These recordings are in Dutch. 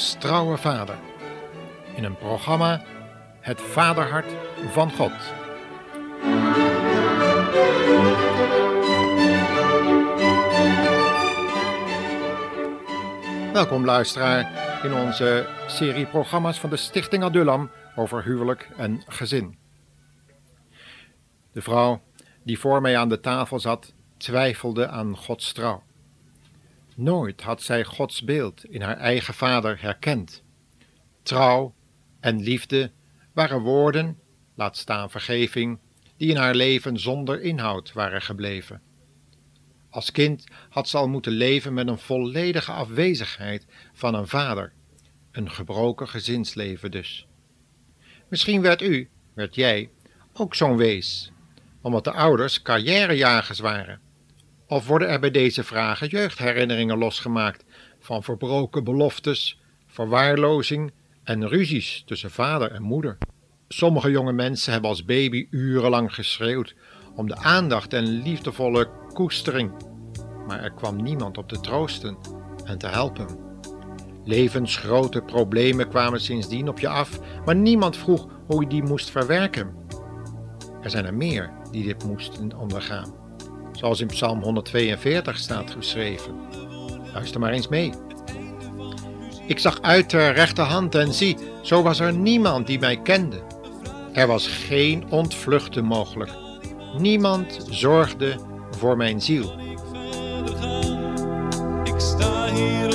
Als vader. In een programma Het Vaderhart van God. Welkom luisteraar in onze serie programma's van de Stichting Adullam over huwelijk en gezin. De vrouw die voor mij aan de tafel zat, twijfelde aan Gods trouw. Nooit had zij Gods beeld in haar eigen vader herkend. Trouw en liefde waren woorden, laat staan vergeving, die in haar leven zonder inhoud waren gebleven. Als kind had ze al moeten leven met een volledige afwezigheid van een vader, een gebroken gezinsleven dus. Misschien werd u, werd jij, ook zo'n wees, omdat de ouders carrièrejagers waren of worden er bij deze vragen jeugdherinneringen losgemaakt van verbroken beloftes, verwaarlozing en ruzies tussen vader en moeder? Sommige jonge mensen hebben als baby urenlang geschreeuwd om de aandacht en liefdevolle koestering, maar er kwam niemand op te troosten en te helpen. Levensgrote problemen kwamen sindsdien op je af, maar niemand vroeg hoe je die moest verwerken. Er zijn er meer die dit moesten ondergaan zoals in Psalm 142 staat geschreven. Luister maar eens mee. Ik zag uit ter rechterhand en zie, zo was er niemand die mij kende. Er was geen ontvluchten mogelijk. Niemand zorgde voor mijn ziel. Ik sta hier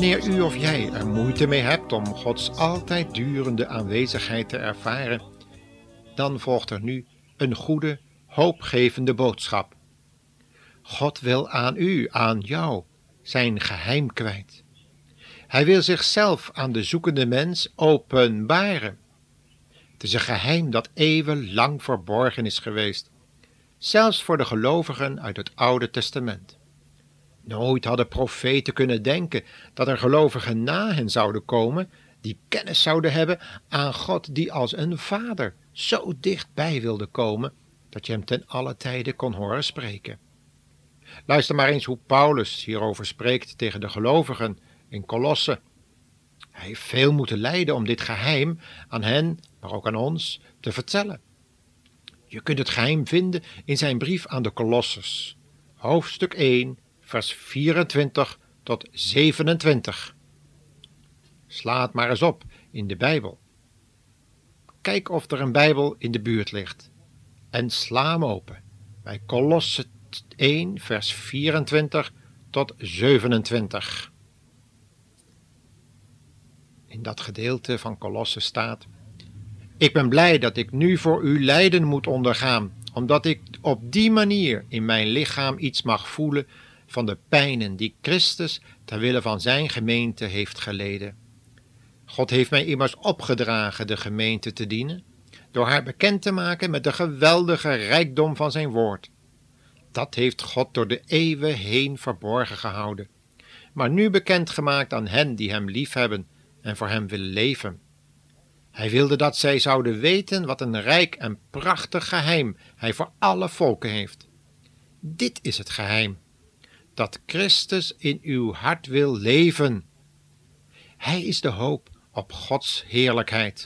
Wanneer u of jij er moeite mee hebt om Gods altijd durende aanwezigheid te ervaren, dan volgt er nu een goede, hoopgevende boodschap. God wil aan u, aan jou, zijn geheim kwijt. Hij wil zichzelf aan de zoekende mens openbaren. Het is een geheim dat eeuwenlang verborgen is geweest, zelfs voor de gelovigen uit het Oude Testament. Nooit hadden profeten kunnen denken dat er gelovigen na hen zouden komen die kennis zouden hebben aan God die als een vader zo dichtbij wilde komen dat je hem ten alle tijde kon horen spreken. Luister maar eens hoe Paulus hierover spreekt tegen de gelovigen in Kolosse. Hij heeft veel moeten lijden om dit geheim aan hen, maar ook aan ons, te vertellen. Je kunt het geheim vinden in zijn brief aan de Kolossers, hoofdstuk 1, vers 24 tot 27. Sla het maar eens op in de Bijbel. Kijk of er een Bijbel in de buurt ligt en sla hem open bij Kolosse 1, vers 24 tot 27. In dat gedeelte van Kolosse staat: Ik ben blij dat ik nu voor u lijden moet ondergaan, omdat ik op die manier in mijn lichaam iets mag voelen van de pijnen die Christus ter wille van zijn gemeente heeft geleden. God heeft mij immers opgedragen de gemeente te dienen, door haar bekend te maken met de geweldige rijkdom van zijn woord. Dat heeft God door de eeuwen heen verborgen gehouden, maar nu bekendgemaakt aan hen die hem liefhebben en voor hem willen leven. Hij wilde dat zij zouden weten wat een rijk en prachtig geheim hij voor alle volken heeft. Dit is het geheim dat Christus in uw hart wil leven. Hij is de hoop op Gods heerlijkheid.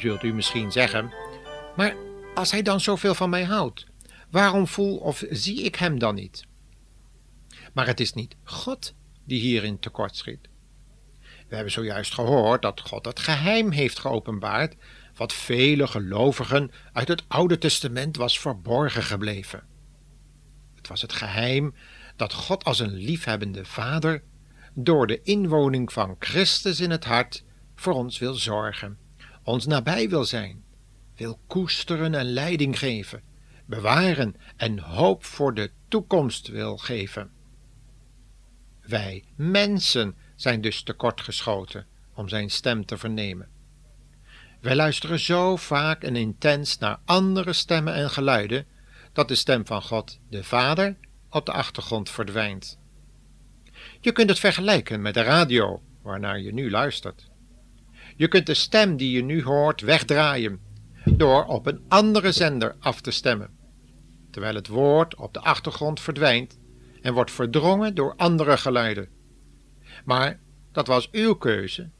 Zult u misschien zeggen: Maar als hij dan zoveel van mij houdt, waarom voel of zie ik hem dan niet? Maar het is niet God die hierin tekortschiet. We hebben zojuist gehoord dat God het geheim heeft geopenbaard, wat vele gelovigen uit het Oude Testament was verborgen gebleven. Het was het geheim dat God als een liefhebbende Vader door de inwoning van Christus in het hart voor ons wil zorgen, ons nabij wil zijn, wil koesteren en leiding geven, bewaren en hoop voor de toekomst wil geven. Wij mensen zijn dus tekortgeschoten om zijn stem te vernemen. Wij luisteren zo vaak en intens naar andere stemmen en geluiden dat de stem van God, de Vader, op de achtergrond verdwijnt. Je kunt het vergelijken met de radio waarnaar je nu luistert. Je kunt de stem die je nu hoort wegdraaien door op een andere zender af te stemmen, terwijl het woord op de achtergrond verdwijnt en wordt verdrongen door andere geluiden. Maar dat was uw keuze,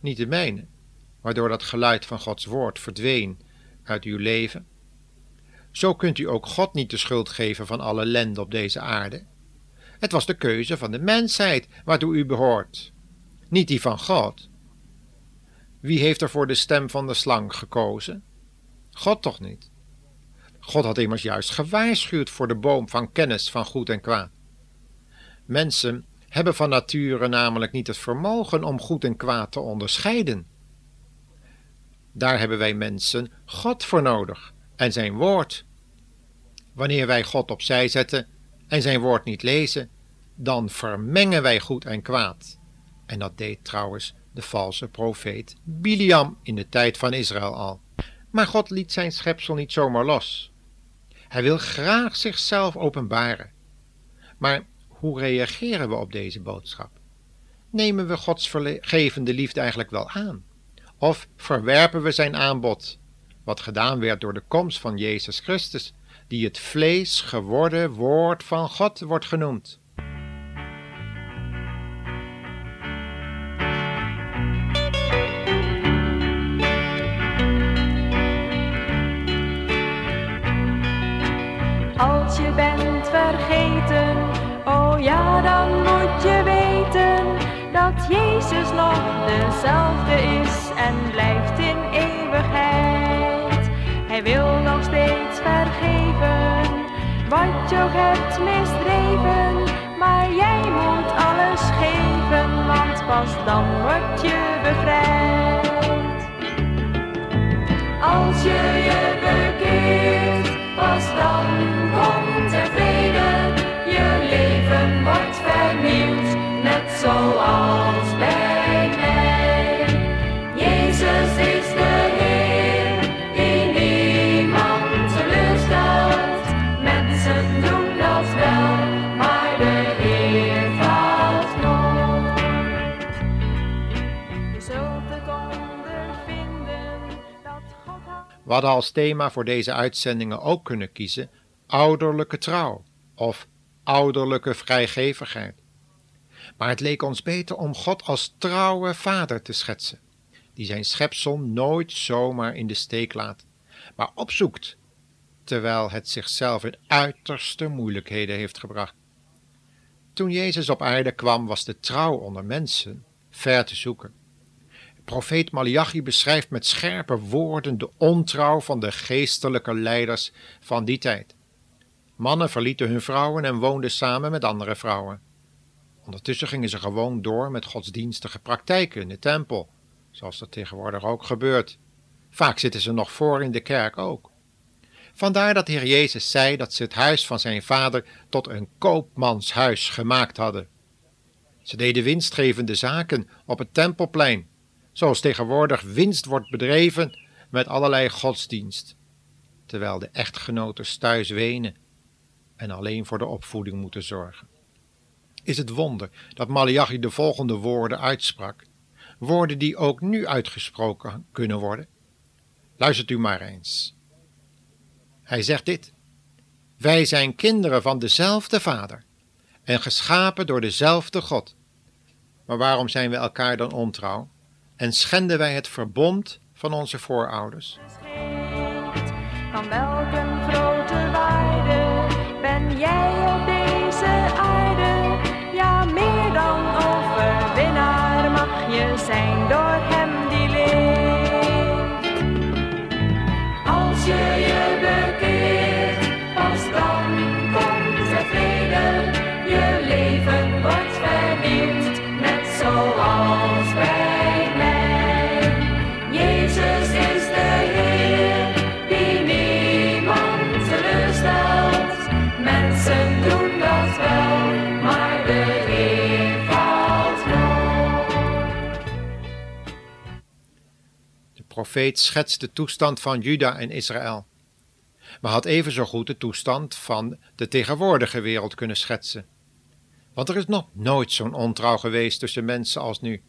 niet de mijne, waardoor dat geluid van Gods woord verdween uit uw leven. Zo kunt u ook God niet de schuld geven van alle ellende op deze aarde. Het was de keuze van de mensheid waartoe u behoort, niet die van God. Wie heeft er voor de stem van de slang gekozen? God toch niet? God had immers juist gewaarschuwd voor de boom van kennis van goed en kwaad. Mensen hebben van nature namelijk niet het vermogen om goed en kwaad te onderscheiden. Daar hebben wij mensen God voor nodig en zijn woord. Wanneer wij God opzij zetten en zijn woord niet lezen, dan vermengen wij goed en kwaad. En dat deed trouwens de valse profeet Biliam in de tijd van Israël al. Maar God liet zijn schepsel niet zomaar los. Hij wil graag zichzelf openbaren. Maar hoe reageren we op deze boodschap? Nemen we Gods vergevende liefde eigenlijk wel aan? Of verwerpen we zijn aanbod, wat gedaan werd door de komst van Jezus Christus, die het vlees geworden woord van God wordt genoemd? Dezelfde is en blijft in eeuwigheid. Hij wil nog steeds vergeven wat je ook hebt misdreven, maar jij moet alles geven, want pas dan word je bevrijd. Als je hadden als thema voor deze uitzendingen ook kunnen kiezen ouderlijke trouw of ouderlijke vrijgevigheid. Maar het leek ons beter om God als trouwe vader te schetsen, die zijn schepsel nooit zomaar in de steek laat, maar opzoekt, terwijl het zichzelf in uiterste moeilijkheden heeft gebracht. Toen Jezus op aarde kwam, was de trouw onder mensen ver te zoeken. Profeet Malachi beschrijft met scherpe woorden de ontrouw van de geestelijke leiders van die tijd. Mannen verlieten hun vrouwen en woonden samen met andere vrouwen. Ondertussen gingen ze gewoon door met godsdienstige praktijken in de tempel, zoals dat tegenwoordig ook gebeurt. Vaak zitten ze nog voor in de kerk ook. Vandaar dat Heer Jezus zei dat ze het huis van zijn vader tot een koopmanshuis gemaakt hadden. Ze deden winstgevende zaken op het tempelplein, zoals tegenwoordig winst wordt bedreven met allerlei godsdienst, terwijl de echtgenoten thuis wenen en alleen voor de opvoeding moeten zorgen. Is het wonder dat Malachi de volgende woorden uitsprak, woorden die ook nu uitgesproken kunnen worden? Luistert u maar eens. Hij zegt dit: Wij zijn kinderen van dezelfde Vader en geschapen door dezelfde God. Maar waarom zijn we elkaar dan ontrouw en schenden wij het verbond van onze voorouders. Van welke grote ben jij profeet schetst de toestand van Juda en Israël, maar had even zo goed de toestand van de tegenwoordige wereld kunnen schetsen. Want er is nog nooit zo'n ontrouw geweest tussen mensen als nu.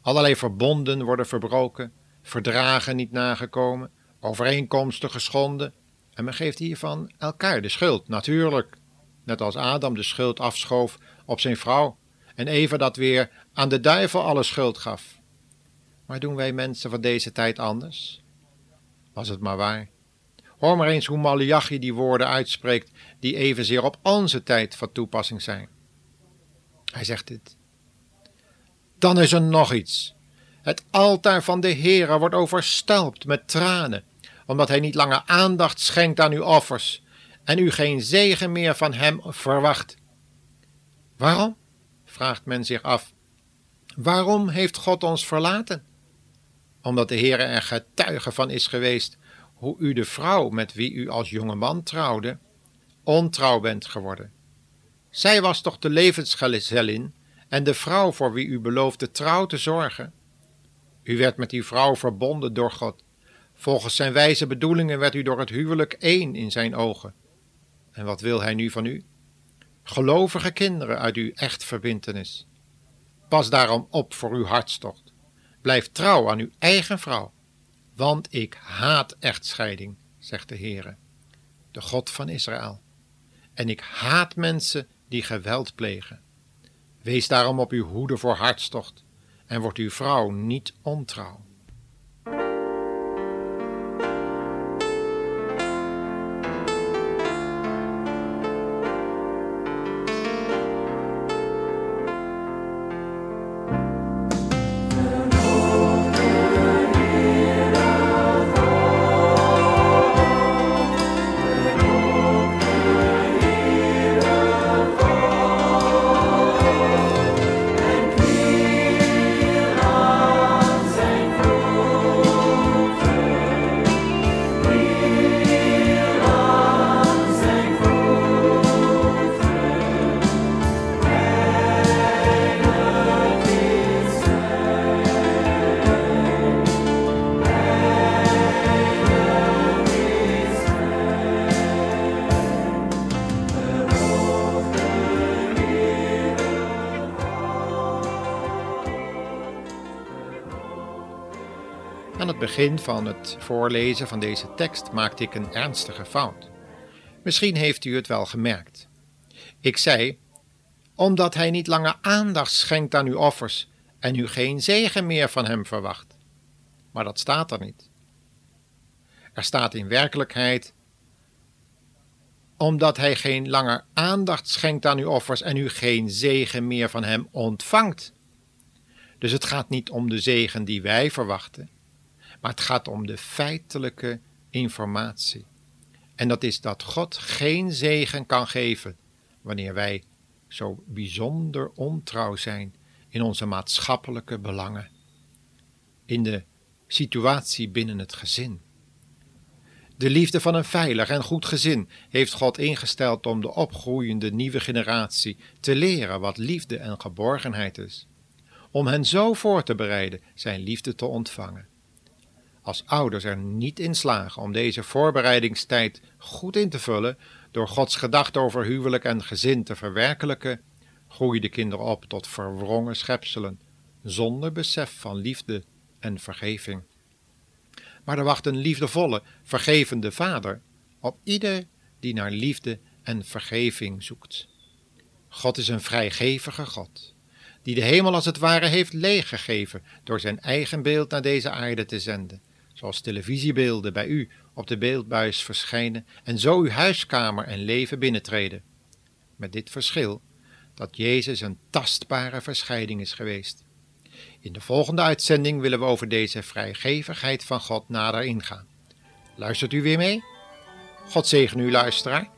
Allerlei verbonden worden verbroken, verdragen niet nagekomen, overeenkomsten geschonden, en men geeft hiervan elkaar de schuld, natuurlijk. Net als Adam de schuld afschoof op zijn vrouw en Eva dat weer aan de duivel alle schuld gaf. Maar doen wij mensen van deze tijd anders? Was het maar waar. Hoor maar eens hoe Malachi die woorden uitspreekt die evenzeer op onze tijd van toepassing zijn. Hij zegt dit. Dan is er nog iets. Het altaar van de Heere wordt overstelpt met tranen, omdat hij niet langer aandacht schenkt aan uw offers en u geen zegen meer van hem verwacht. Waarom? vraagt men zich af. Waarom heeft God ons verlaten? Omdat de Heere er getuige van is geweest hoe u de vrouw met wie u als jonge man trouwde, ontrouw bent geworden. Zij was toch de levensgezellin en de vrouw voor wie u beloofde trouw te zorgen? U werd met die vrouw verbonden door God. Volgens zijn wijze bedoelingen werd u door het huwelijk één in zijn ogen. En wat wil hij nu van u? Gelovige kinderen uit uw echtverbintenis. Pas daarom op voor uw hartstocht. Blijf trouw aan uw eigen vrouw. Want ik haat echtscheiding, zegt de Heere, de God van Israël. En ik haat mensen die geweld plegen. Wees daarom op uw hoede voor hartstocht en wordt uw vrouw niet ontrouw. Begin van het voorlezen van deze tekst maakte ik een ernstige fout. Misschien heeft u het wel gemerkt. Ik zei: Omdat hij niet langer aandacht schenkt aan uw offers en u geen zegen meer van hem verwacht. Maar dat staat er niet. Er staat in werkelijkheid: Omdat hij geen langer aandacht schenkt aan uw offers en u geen zegen meer van hem ontvangt. Dus het gaat niet om de zegen die wij verwachten maar het gaat om de feitelijke informatie. En dat is dat God geen zegen kan geven wanneer wij zo bijzonder ontrouw zijn in onze maatschappelijke belangen, in de situatie binnen het gezin. De liefde van een veilig en goed gezin heeft God ingesteld om de opgroeiende nieuwe generatie te leren wat liefde en geborgenheid is, om hen zo voor te bereiden zijn liefde te ontvangen. Als ouders er niet in slagen om deze voorbereidingstijd goed in te vullen door Gods gedachte over huwelijk en gezin te verwerkelijken, groeien de kinderen op tot verwrongen schepselen, zonder besef van liefde en vergeving. Maar er wacht een liefdevolle, vergevende vader op ieder die naar liefde en vergeving zoekt. God is een vrijgevige God, die de hemel als het ware heeft leeggegeven door zijn eigen beeld naar deze aarde te zenden, zoals televisiebeelden bij u op de beeldbuis verschijnen en zo uw huiskamer en leven binnentreden. Met dit verschil dat Jezus een tastbare verschijning is geweest. In de volgende uitzending willen we over deze vrijgevigheid van God nader ingaan. Luistert u weer mee? God zegen u, luisteraar.